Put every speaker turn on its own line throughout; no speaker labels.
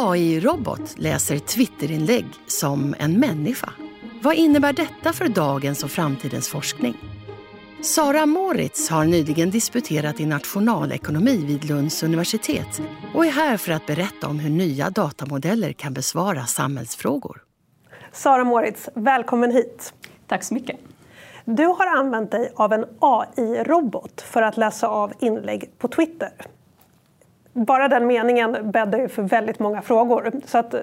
AI-robot läser Twitterinlägg som en människa. Vad innebär detta för dagens och framtidens forskning? Sara Moritz har nyligen disputerat i nationalekonomi vid Lunds universitet och är här för att berätta om hur nya datamodeller kan besvara samhällsfrågor.
Sara Moritz, välkommen hit.
Tack så mycket.
Du har använt dig av en AI-robot för att läsa av inlägg på Twitter bara den meningen bäddar ju för väldigt många frågor. Så att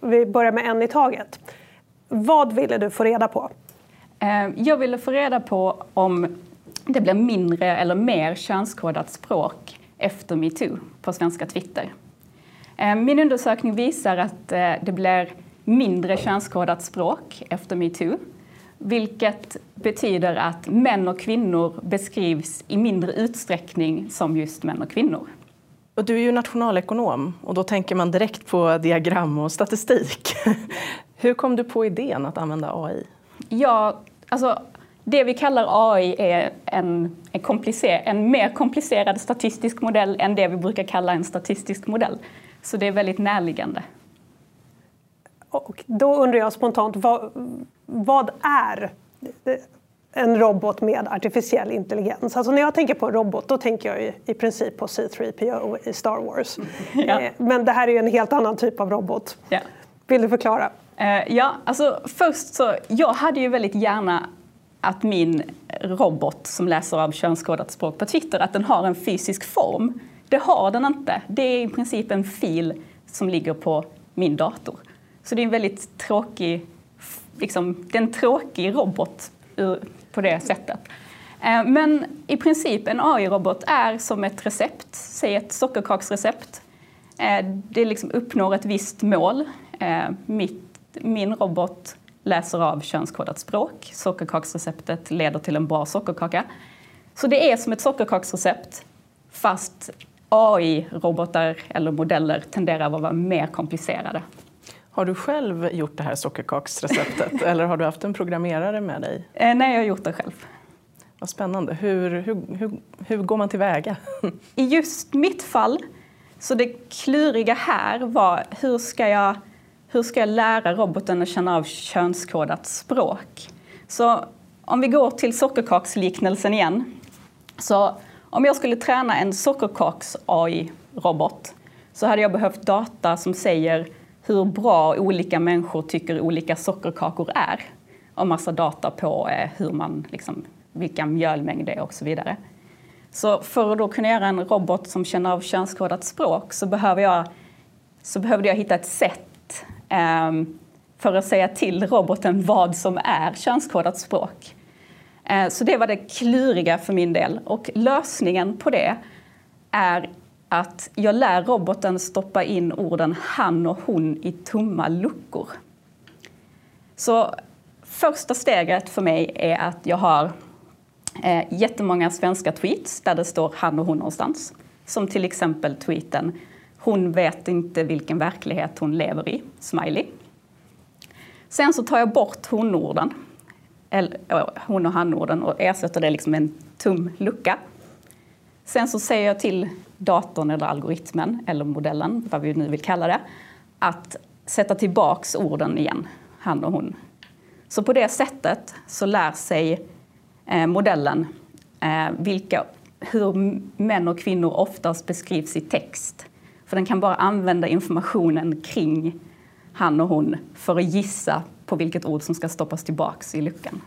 vi börjar med en i taget. Vad ville du få reda på?
Eh, jag ville få reda på om det blir mindre eller mer könskodat språk efter metoo på svenska Twitter. Eh, min undersökning visar att eh, det blir mindre könskodat språk efter metoo vilket betyder att män och kvinnor beskrivs i mindre utsträckning som just män och kvinnor.
Och du är ju nationalekonom och då tänker man direkt på diagram och statistik. Hur kom du på idén att använda AI?
Ja, alltså, det vi kallar AI är en, en, komplicer, en mer komplicerad statistisk modell än det vi brukar kalla en statistisk modell. Så det är väldigt närliggande.
Och då undrar jag spontant, vad, vad är en robot med artificiell intelligens. Alltså när jag tänker på robot då tänker jag i, i princip på C3PO i Star Wars. Ja. Eh, men det här är ju en helt annan typ av robot. Ja. Vill du förklara?
Uh, ja, alltså först så, jag hade ju väldigt gärna att min robot som läser av könskodat språk på Twitter, att den har en fysisk form. Det har den inte. Det är i princip en fil som ligger på min dator. Så det är en väldigt tråkig, liksom, det är en tråkig robot på det sättet. Eh, men i princip en AI-robot är som ett recept, säg ett sockerkaksrecept. Eh, det liksom uppnår ett visst mål. Eh, mitt, min robot läser av könskodat språk. Sockerkaksreceptet leder till en bra sockerkaka. Så det är som ett sockerkaksrecept fast AI-robotar eller modeller tenderar att vara mer komplicerade.
Har du själv gjort det här sockerkaksreceptet eller har du haft en programmerare med dig?
Eh, nej, jag har gjort det själv.
Vad spännande. Hur, hur, hur, hur går man tillväga?
I just mitt fall, så det kluriga här var hur ska jag, hur ska jag lära roboten att känna av könskodat språk? Så om vi går till sockerkaksliknelsen igen. Så om jag skulle träna en sockerkaks-AI-robot så hade jag behövt data som säger hur bra olika människor tycker olika sockerkakor är och massa data på eh, hur man, liksom, vilka mjölmängd det är och så vidare. Så för att då kunna göra en robot som känner av könskodat språk så, behöver jag, så behövde jag hitta ett sätt eh, för att säga till roboten vad som är könskodat språk. Eh, så det var det kluriga för min del och lösningen på det är att jag lär roboten stoppa in orden han och hon i tomma luckor. Så första steget för mig är att jag har eh, jättemånga svenska tweets där det står han och hon någonstans. Som till exempel tweeten “Hon vet inte vilken verklighet hon lever i”, smiley. Sen så tar jag bort hon-orden, eller eh, hon och han-orden och ersätter det liksom med en tom lucka. Sen så säger jag till datorn eller algoritmen eller modellen, vad vi nu vill kalla det, att sätta tillbaks orden igen, han och hon. Så på det sättet så lär sig eh, modellen eh, vilka, hur män och kvinnor oftast beskrivs i text. För den kan bara använda informationen kring han och hon för att gissa på vilket ord som ska stoppas tillbaks i luckan.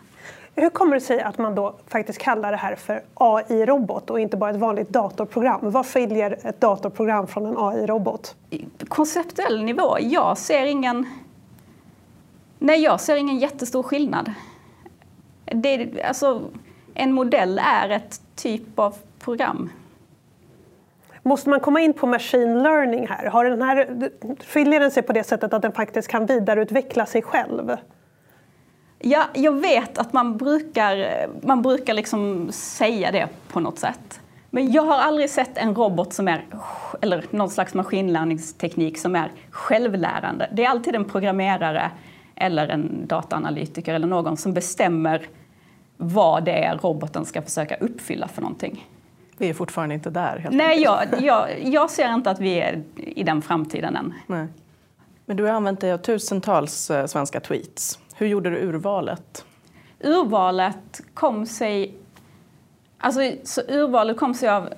Hur kommer det sig att man då faktiskt kallar det här för AI-robot och inte bara ett vanligt datorprogram? Vad skiljer ett datorprogram från en AI-robot?
Konceptuell nivå, jag ser ingen... Nej, jag ser ingen jättestor skillnad. Det, alltså, en modell är ett typ av program.
Måste man komma in på machine learning här? Har den här? Skiljer den sig på det sättet att den faktiskt kan vidareutveckla sig själv?
Ja, jag vet att man brukar, man brukar liksom säga det på något sätt. Men jag har aldrig sett en robot som är, eller någon slags maskinlärningsteknik som är självlärande. Det är alltid en programmerare eller en dataanalytiker eller någon som bestämmer vad det är roboten ska försöka uppfylla för någonting.
Vi är fortfarande inte där. Helt
Nej, jag, jag, jag, ser inte att vi är i den framtiden än.
Nej. Men du har använt dig av tusentals eh, svenska tweets. Hur gjorde du urvalet?
Urvalet kom sig... Alltså, så urvalet kom sig av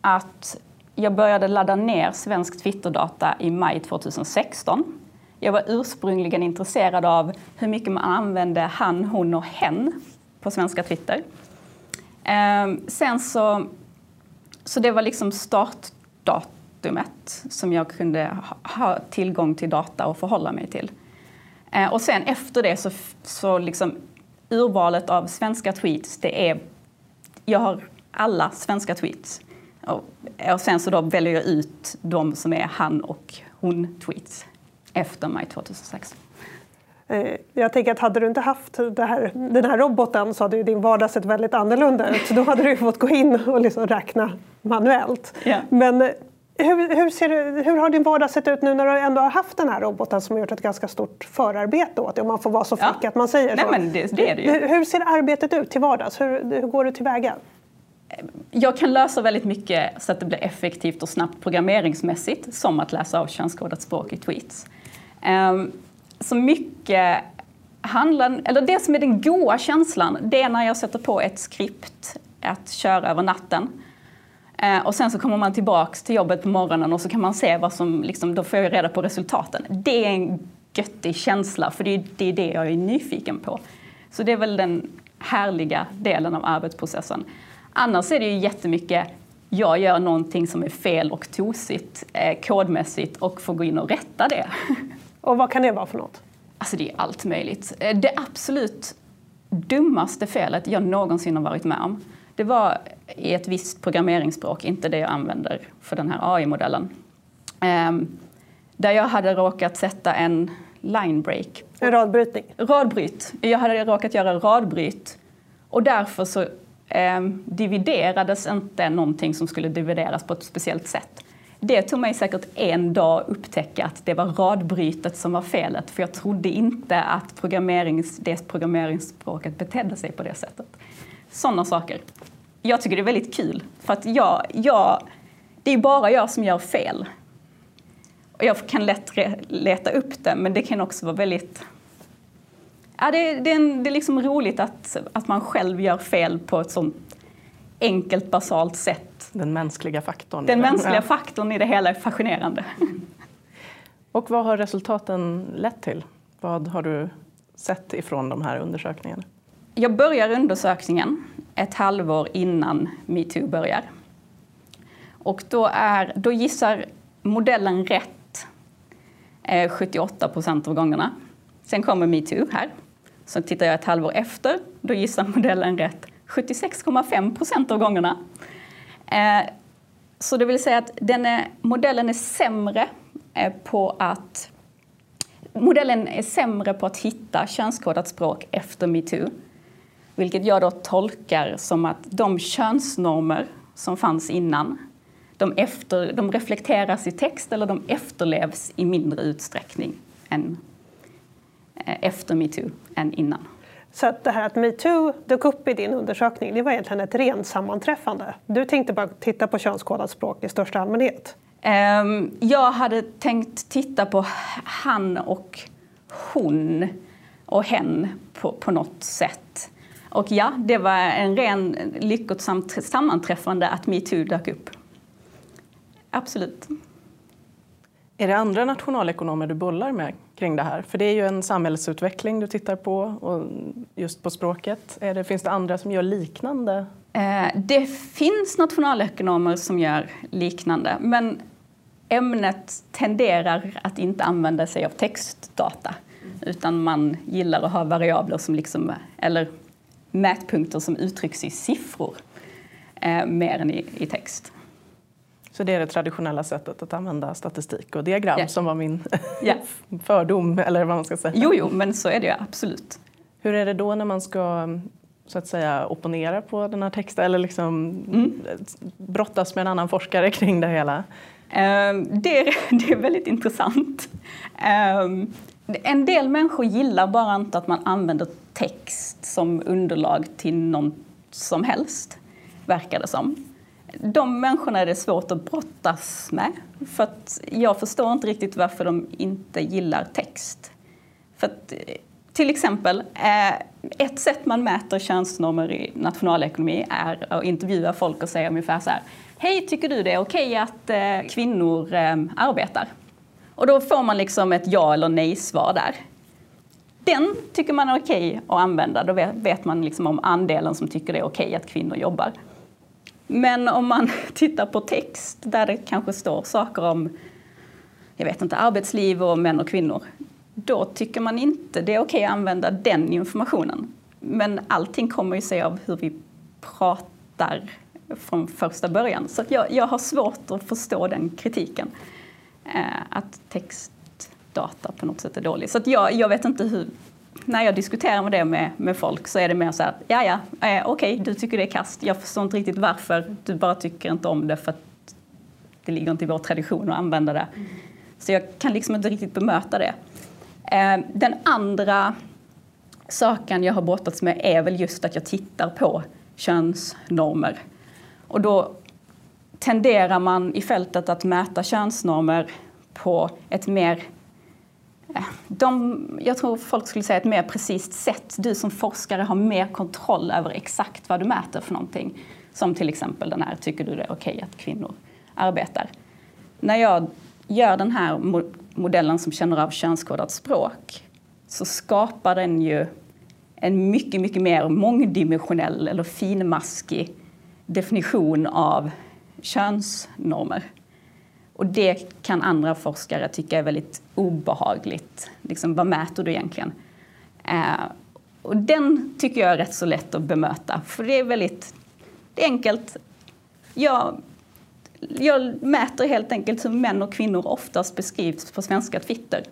att jag började ladda ner svensk Twitterdata i maj 2016. Jag var ursprungligen intresserad av hur mycket man använde han, hon och hen på svenska Twitter. Ehm, sen så, så det var liksom startdatumet som jag kunde ha tillgång till data och förhålla mig till. Ehm, och sen efter det så, så liksom urvalet av svenska tweets, det är, jag har alla svenska tweets. Och, och sen så då väljer jag ut de som är han och hon-tweets efter maj 2016.
Eh, jag tänker att hade du inte haft här, den här roboten så hade ju din vardag sett väldigt annorlunda ut. Då hade du fått gå in och liksom räkna manuellt.
Yeah.
Men eh, hur, hur, ser det, hur har din vardag sett ut nu när du ändå har haft den här roboten som har gjort ett ganska stort förarbete åt dig, om man får vara så fräck ja. att man säger
Nej,
så.
Men det, det är det ju.
Hur ser arbetet ut till vardags? Hur, hur går du tillväga?
Jag kan lösa väldigt mycket så att det blir effektivt och snabbt programmeringsmässigt, som att läsa av könskodat språk i tweets. Um, så mycket handlar, eller det som är den goa känslan, det är när jag sätter på ett skript att köra över natten. Eh, och sen så kommer man tillbaks till jobbet på morgonen och så kan man se vad som, liksom, då får jag reda på resultaten. Det är en göttig känsla, för det är, det är det jag är nyfiken på. Så det är väl den härliga delen av arbetsprocessen. Annars är det ju jättemycket jag gör någonting som är fel och tosigt eh, kodmässigt och får gå in och rätta det.
Och vad kan det vara för något?
Alltså det är allt möjligt. Eh, det absolut dummaste felet jag någonsin har varit med om, det var i ett visst programmeringsspråk, inte det jag använder för den här AI-modellen. Um, där jag hade råkat sätta en line break.
En radbrytning?
Radbryt. Jag hade råkat göra radbryt och därför så um, dividerades inte någonting som skulle divideras på ett speciellt sätt. Det tog mig säkert en dag att upptäcka att det var radbrytet som var felet, för jag trodde inte att programmerings, det programmeringsspråket betedde sig på det sättet. Sådana saker. Jag tycker det är väldigt kul, för att jag, jag, det är bara jag som gör fel. Och jag kan lätt leta upp det, men det kan också vara väldigt Ja, det, det, är, det är liksom roligt att, att man själv gör fel på ett sånt enkelt, basalt sätt.
Den mänskliga faktorn.
Den mänskliga ja. faktorn i det hela är fascinerande.
Och vad har resultaten lett till? Vad har du sett ifrån de här undersökningarna?
Jag börjar undersökningen ett halvår innan metoo börjar. Och då, är, då gissar modellen rätt eh, 78 procent av gångerna. Sen kommer metoo här. Så tittar jag ett halvår efter, då gissar modellen rätt 76,5 procent av gångerna. Eh, så det vill säga att den är, modellen är sämre eh, på att Modellen är sämre på att hitta könskodat språk efter metoo. Vilket jag då tolkar som att de könsnormer som fanns innan, de, efter, de reflekteras i text eller de efterlevs i mindre utsträckning än eh, efter metoo än innan.
Så att det här att metoo dök upp i din undersökning, det var egentligen ett rent sammanträffande. Du tänkte bara titta på könskodat språk i största allmänhet.
Um, jag hade tänkt titta på han och hon och hen på, på något sätt. Och ja, det var en ren lyckosamt sammanträffande att metoo dök upp. Absolut.
Är det andra nationalekonomer du bollar med kring det här? För det är ju en samhällsutveckling du tittar på, och just på språket. Är det, finns det andra som gör liknande?
Eh, det finns nationalekonomer som gör liknande, men ämnet tenderar att inte använda sig av textdata, utan man gillar att ha variabler som liksom, eller mätpunkter som uttrycks i siffror eh, mer än i, i text.
Så det är det traditionella sättet att använda statistik och diagram
yeah.
som var min
yeah.
fördom, eller vad man ska säga.
Jo, jo, men så är det ju absolut.
Hur är det då när man ska så att säga opponera på den här texten eller liksom mm. brottas med en annan forskare kring det hela?
Um, det, är, det är väldigt intressant. Um, en del människor gillar bara inte att man använder text som underlag till något som helst, verkar det som. De människorna är det svårt att brottas med. För att jag förstår inte riktigt varför de inte gillar text. För att, till exempel, eh, ett sätt man mäter könsnormer i nationalekonomi är att intervjua folk och säga ungefär så här. Hej, tycker du det är okej att eh, kvinnor eh, arbetar? Och då får man liksom ett ja eller nej-svar där. Den tycker man är okej att använda. Då vet man liksom om andelen som tycker det är okej att kvinnor jobbar. Men om man tittar på text där det kanske står saker om jag vet inte, arbetsliv och män och kvinnor, då tycker man inte det är okej att använda den informationen. Men allting kommer ju sig av hur vi pratar från första början. Så jag, jag har svårt att förstå den kritiken. Eh, att data på något sätt är dålig. Så jag, jag vet inte hur... När jag diskuterar med det med, med folk så är det mer så här, ja ja, eh, okej, okay, du tycker det är kast. Jag förstår inte riktigt varför. Du bara tycker inte om det för att det ligger inte i vår tradition att använda det. Så jag kan liksom inte riktigt bemöta det. Eh, den andra saken jag har brottats med är väl just att jag tittar på könsnormer. Och då tenderar man i fältet att mäta könsnormer på ett mer de, jag tror folk skulle säga ett mer precis sätt. Du som forskare har mer kontroll över exakt vad du mäter för någonting. Som till exempel den här, tycker du det är okej okay att kvinnor arbetar? När jag gör den här modellen som känner av könskodat språk så skapar den ju en mycket, mycket mer mångdimensionell eller finmaskig definition av könsnormer. Och det kan andra forskare tycka är väldigt obehagligt. Liksom, vad mäter du egentligen? Eh, och den tycker jag är rätt så lätt att bemöta, för det är väldigt det är enkelt. Jag, jag mäter helt enkelt hur män och kvinnor oftast beskrivs på svenska Twitter.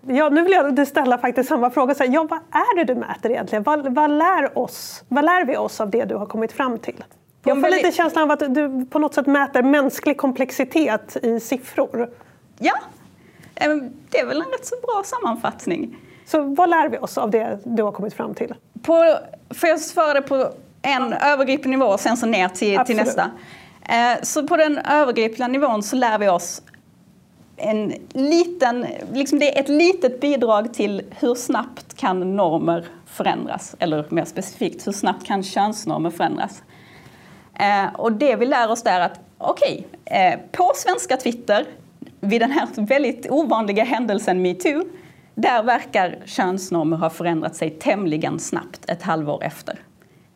Ja, nu vill jag ställa faktiskt samma fråga. ja, vad är det du mäter egentligen? Vad, vad, lär oss, vad lär vi oss av det du har kommit fram till? Jag får lite känslan av att du på något sätt mäter mänsklig komplexitet i siffror.
Ja, det är väl en rätt så bra sammanfattning.
Så vad lär vi oss av det du har kommit fram till?
På, får jag svara det på en övergripande nivå och sen så ner till, till nästa? Eh, så på den övergripande nivån så lär vi oss en liten, liksom det är ett litet bidrag till hur snabbt kan normer förändras? Eller mer specifikt, hur snabbt kan könsnormer förändras? Eh, och det vi lär oss där är att okej, okay, eh, på svenska Twitter vid den här väldigt ovanliga händelsen metoo, där verkar könsnormer ha förändrat sig tämligen snabbt ett halvår efter.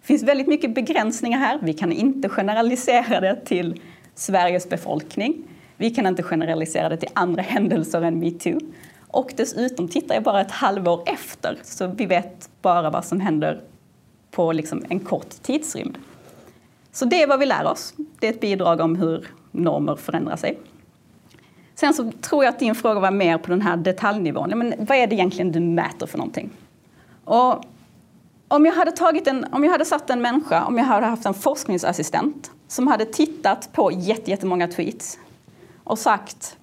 Det finns väldigt mycket begränsningar här. Vi kan inte generalisera det till Sveriges befolkning. Vi kan inte generalisera det till andra händelser än metoo. Och dessutom tittar jag bara ett halvår efter, så vi vet bara vad som händer på liksom en kort tidsrymd. Så det är vad vi lär oss. Det är ett bidrag om hur normer förändrar sig. Sen så tror jag att din fråga var mer på den här detaljnivån. Men vad är det egentligen du mäter för någonting? Och om jag hade, tagit en, om jag hade satt en människa, om jag hade haft en forskningsassistent som hade tittat på jättemånga tweets och sagt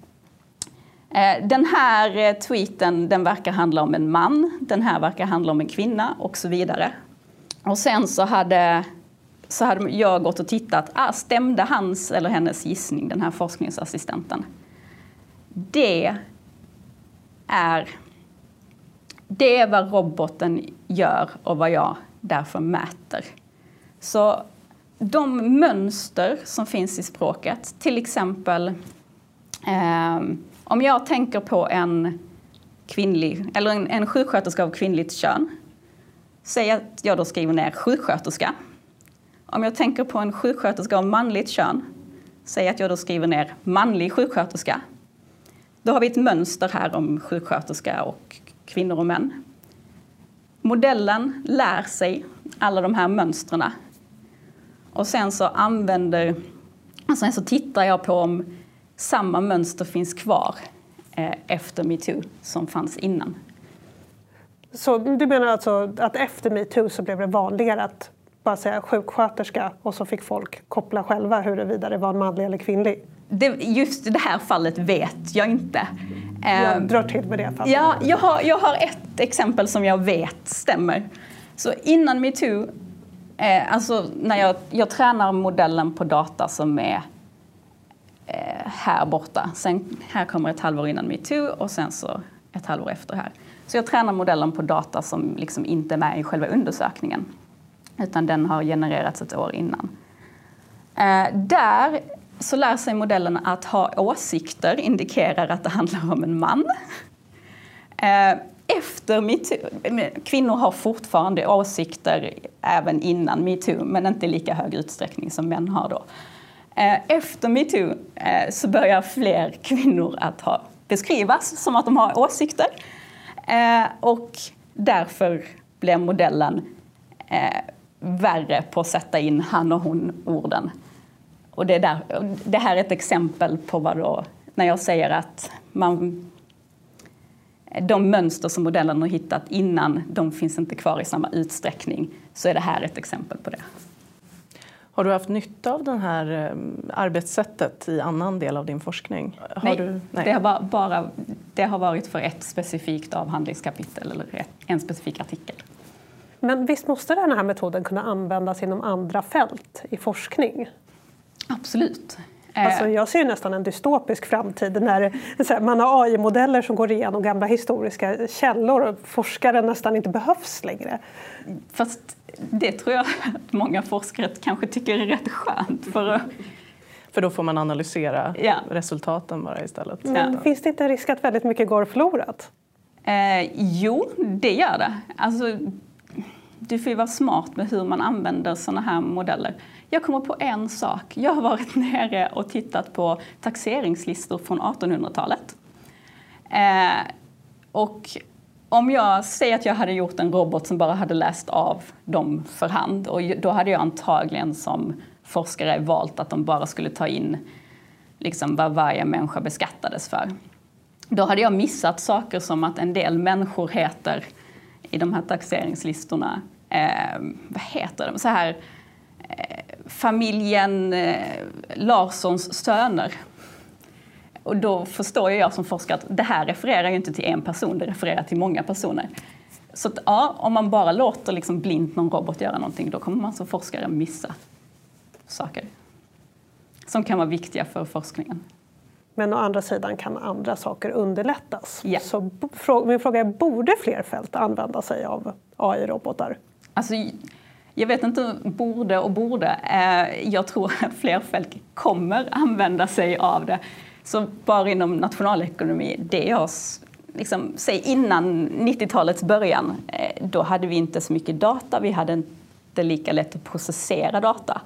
eh, den här eh, tweeten den verkar handla om en man, den här verkar handla om en kvinna och så vidare. Och sen så hade så hade jag gått och tittat, ah, stämde hans eller hennes gissning, den här forskningsassistenten? Det är, det är vad roboten gör och vad jag därför mäter. Så de mönster som finns i språket, till exempel eh, om jag tänker på en kvinnlig, eller en, en sjuksköterska av kvinnligt kön, säg att jag då skriver ner sjuksköterska om jag tänker på en sjuksköterska av manligt kön, säg att jag då skriver ner manlig sjuksköterska. Då har vi ett mönster här om sjuksköterska och kvinnor och män. Modellen lär sig alla de här mönstren. Och sen så använder, och sen så tittar jag på om samma mönster finns kvar eh, efter metoo som fanns innan.
Så du menar alltså att efter metoo så blev det vanligare att bara säga sjuksköterska och så fick folk koppla själva huruvida det var en manlig eller kvinnlig?
Det, just i det här fallet vet jag inte.
Jag
Eh,
drar till med det fallet.
Ja, jag har, jag har ett exempel som jag vet stämmer. Så innan metoo, eh, alltså när jag, jag tränar modellen på data som är eh, här borta. Sen här kommer ett halvår innan metoo och sen så ett halvår efter här. Så jag tränar modellen på data som liksom inte är med i själva undersökningen. Utan den har genererats ett år innan. Eh, där så lär sig modellen att ha åsikter indikerar att det handlar om en man. Eh, efter metoo, kvinnor har fortfarande åsikter även innan metoo, men inte i lika hög utsträckning som män har då. Eh, efter metoo så börjar fler kvinnor att ha, beskrivas som att de har åsikter. Och därför blir modellen värre på att sätta in han och hon-orden. Och det, är där, det här är ett exempel på vad då, när jag säger att man, de mönster som modellen har hittat innan, de finns inte kvar i samma utsträckning, så är det här ett exempel på det.
Har du haft nytta av det här eh, arbetssättet i annan del av din forskning? Har
Nej,
du,
Det, har bara, det har varit för ett specifikt avhandlingskapitel eller en specifik artikel.
Men visst måste den här metoden kunna användas inom andra fält i forskning?
Absolut. Eh,
Alltså jag ser nästan en dystopisk framtid när man har AI-modeller som går igenom gamla historiska källor och forskare nästan inte behövs längre.
Fast det tror jag att många forskare kanske tycker är rätt skönt. För att,
För då får man analysera
Ja.
resultaten bara istället.
Men finns det inte en risk att väldigt mycket går förlorat?
eh, jo, det gör det. Alltså, du får ju vara smart med hur man använder sådana här modeller. Jag kommer på en sak. Jag har varit nere och tittat på taxeringslistor från 1800-talet. Eh, och om jag säger att jag hade gjort en robot som bara hade läst av dem för hand och då hade jag antagligen som forskare valt att de bara skulle ta in liksom vad varje människa beskattades för. Då hade jag missat saker som att en del människor heter i de här taxeringslistorna, eh, vad heter de, så här eh, familjen eh, Larssons söner. Och då förstår ju jag som forskare att det här refererar ju inte till en person, det refererar till många personer. Så att, ja, om man bara låter liksom blint någon robot göra någonting, då kommer man som forskare missa saker som kan vara viktiga för forskningen.
Men å andra sidan kan andra saker underlättas.
Ja.
Så min fråga är, borde fler fält använda sig av AI-robotar?
Alltså, jag vet inte, borde och borde. Eh, Jag tror att fler fält kommer använda sig av det. Så bara inom nationalekonomi, det jag s- liksom, säg innan 90-talets början, eh, då hade vi inte så mycket data, vi hade inte lika lätt att processera data.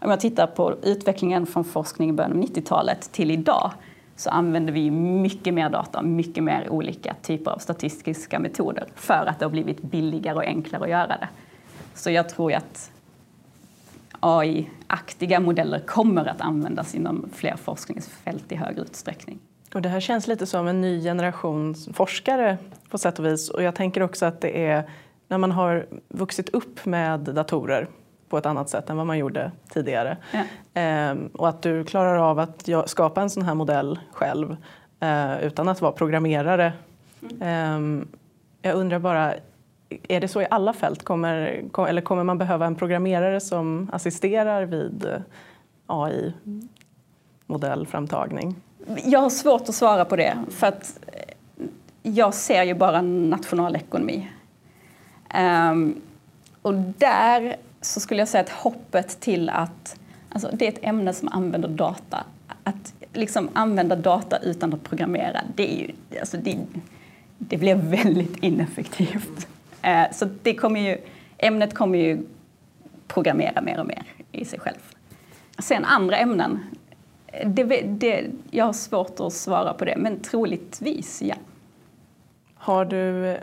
Om jag tittar på utvecklingen från forskning i början av 90-talet till idag så använder vi mycket mer data, mycket mer olika typer av statistiska metoder för att det har blivit billigare och enklare att göra det. Så jag tror ju att AI-aktiga modeller kommer att användas inom fler forskningsfält i högre utsträckning.
Och det här känns lite som en ny generation forskare på sätt och vis. Och jag tänker också att det är när man har vuxit upp med datorer på ett annat sätt än vad man gjorde tidigare.
Ja.
Ehm, och att du klarar av att skapa en sån här modell själv eh, utan att vara programmerare. Ehm, jag undrar bara, är det så i alla fält? Kommer, kom, eller kommer man behöva en programmerare som assisterar vid eh, AI-modellframtagning?
Jag har svårt att svara på det för att eh, jag ser ju bara nationalekonomi. Ehm, och där så skulle jag säga att hoppet till att, alltså det är ett ämne som använder data, att liksom använda data utan att programmera, det är ju, alltså det, det blir väldigt ineffektivt. Eh, så det kommer ju, ämnet kommer ju programmera mer och mer i sig själv. Sen andra ämnen, det, det, jag har svårt att svara på det, men troligtvis ja.
Har du,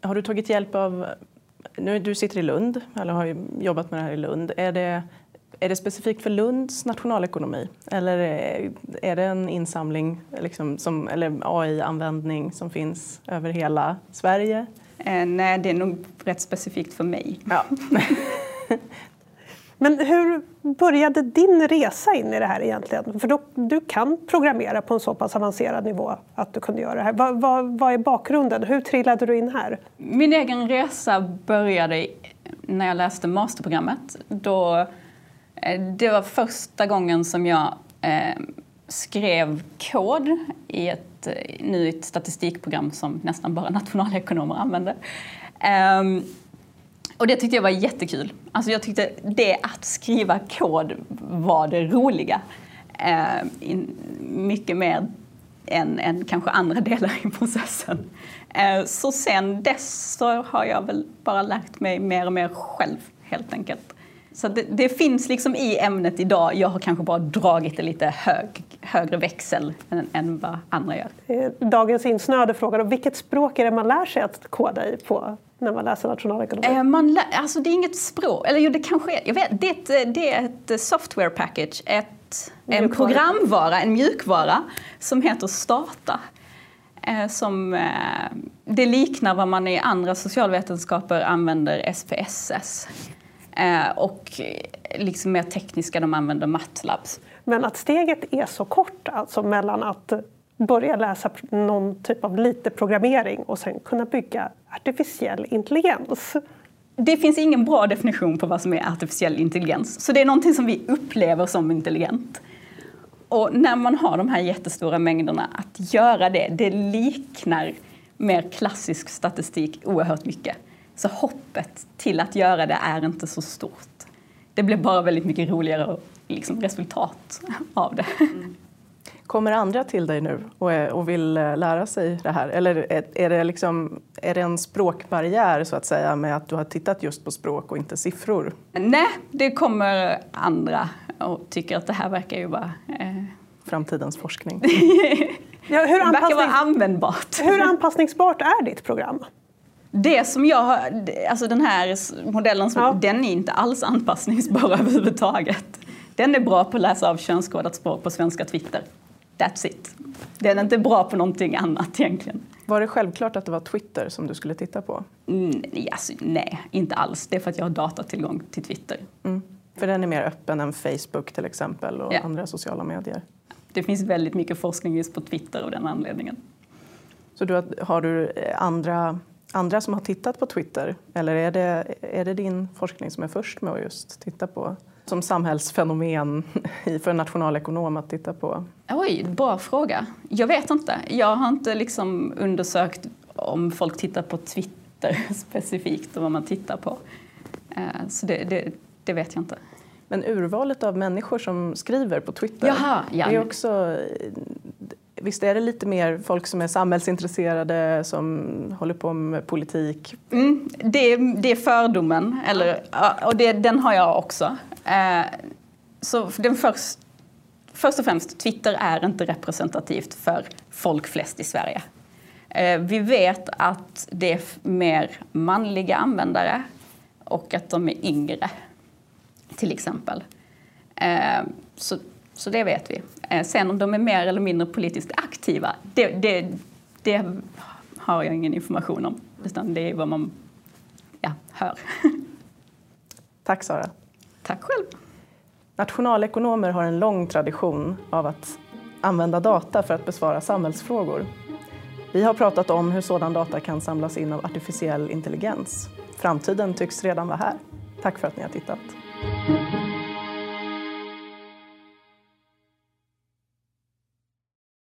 har du tagit hjälp av... Nu, du sitter i Lund, eller har jobbat med det här i Lund. Är det, är det specifikt för Lunds nationalekonomi? Eller är det en insamling, liksom, som, eller AI-användning som finns över hela Sverige?
Eh, nej, det är nog rätt specifikt för mig.
Ja.
Men hur började din resa in i det här egentligen? För då, du kan programmera på en så pass avancerad nivå att du kunde göra det här. Vad, vad, vad är bakgrunden? Hur trillade du in här?
Min egen resa började när jag läste masterprogrammet. Då, eh, det var första gången som jag eh, skrev kod i ett, eh, nu ett statistikprogram som nästan bara nationalekonomer använder. Um, och det tyckte jag var jättekul. Alltså jag tyckte det att skriva kod var det roliga. Eh, in, mycket mer än, än kanske andra delar i processen. Eh, så sen dess så har jag väl bara lärt mig mer och mer själv helt enkelt. Så det, det, finns liksom i ämnet idag. Jag har kanske bara dragit det lite hög, högre växel än, än vad andra gör.
Eh, dagens insnöade fråga vilket språk är det man lär sig att koda i på när man läser nationalekonomi?
Eh, man lär, alltså det är inget språk, eller jo det kanske är, jag vet, det är ett, det är ett software package, ett, en programvara, en mjukvara som heter Stata. Eh, som, eh, det liknar vad man i andra socialvetenskaper använder SPSS. Eh, och liksom mer tekniska, de använder MATLABs.
Men att steget är så kort, alltså mellan att börja läsa någon typ av lite programmering och sen kunna bygga artificiell intelligens.
Det finns ingen bra definition på vad som är artificiell intelligens, så det är någonting som vi upplever som intelligent. Och när man har de här jättestora mängderna, att göra det, det liknar mer klassisk statistik oerhört mycket. Så hoppet till att göra det är inte så stort. Det blir bara väldigt mycket roligare liksom, resultat av det. Mm.
Kommer andra till dig nu och, är, och vill eh, lära sig det här? Eller är, är, det liksom, är det en språkbarriär så att säga med att du har tittat just på språk och inte siffror?
Nej, det kommer andra och tycker att det här verkar ju vara... Eh...
Framtidens forskning.
ja, hur
det verkar vara användbart.
Hur anpassningsbart är ditt program?
Det som jag har, alltså den här modellen, som, ja. den är inte alls anpassningsbar överhuvudtaget. Den är bra på att läsa av könskodat språk på svenska Twitter. That's it. Den är inte bra på någonting annat egentligen.
Var det självklart att det var Twitter som du skulle titta på?
Mm, alltså, nej, inte alls. Det är för att jag har datatillgång till Twitter. Mm.
För den är mer öppen än Facebook till exempel och ja. andra sociala medier?
Det finns väldigt mycket forskning just på Twitter av den anledningen.
Så du har, du eh, andra andra som har tittat på Twitter? Eller är det, är det din forskning som är först med att just titta på som samhällsfenomen för en nationalekonom att titta på?
Oj, bra fråga. Jag vet inte. Jag har inte liksom undersökt om folk tittar på Twitter specifikt och vad man tittar på. Eh, så det, det, det vet jag inte.
Men urvalet av människor som skriver på Twitter,
Jaha, ja.
det är också Visst är det lite mer folk som är samhällsintresserade, som håller på med politik?
Mm, det, det är fördomen, eller, och det, den har jag också. Eh, så den först, först och främst, Twitter är inte representativt för folk flest i Sverige. Eh, vi vet att det är mer manliga användare och att de är yngre, till exempel. Eh, så så det vet vi. Eh, sen om de är mer eller mindre politiskt aktiva, det, det, det har jag ingen information om. Utan det är vad man ja, hör.
Tack Sara.
Tack själv.
Nationalekonomer har en lång tradition av att använda data för att besvara samhällsfrågor. Vi har pratat om hur sådan data kan samlas in av artificiell intelligens. Framtiden tycks redan vara här. Tack för att ni har tittat.